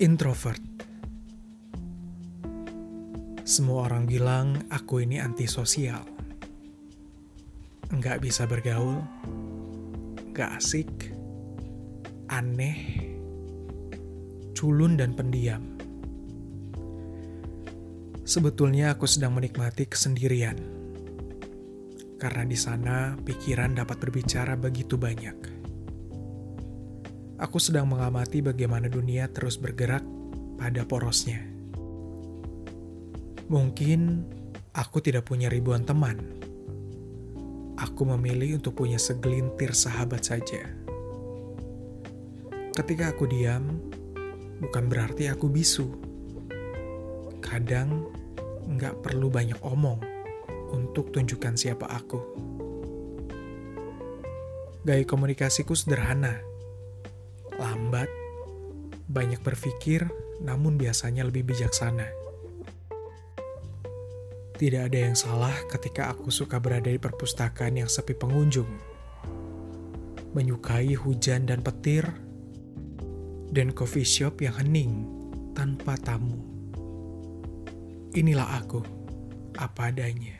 Introvert. Semua orang bilang aku ini antisosial. Nggak bisa bergaul, nggak asik, aneh, culun dan pendiam. Sebetulnya aku sedang menikmati kesendirian. Karena di sana pikiran dapat berbicara begitu banyak aku sedang mengamati bagaimana dunia terus bergerak pada porosnya. Mungkin aku tidak punya ribuan teman. Aku memilih untuk punya segelintir sahabat saja. Ketika aku diam, bukan berarti aku bisu. Kadang nggak perlu banyak omong untuk tunjukkan siapa aku. Gaya komunikasiku sederhana lambat, banyak berpikir, namun biasanya lebih bijaksana. Tidak ada yang salah ketika aku suka berada di perpustakaan yang sepi pengunjung, menyukai hujan dan petir, dan coffee shop yang hening tanpa tamu. Inilah aku, apa adanya.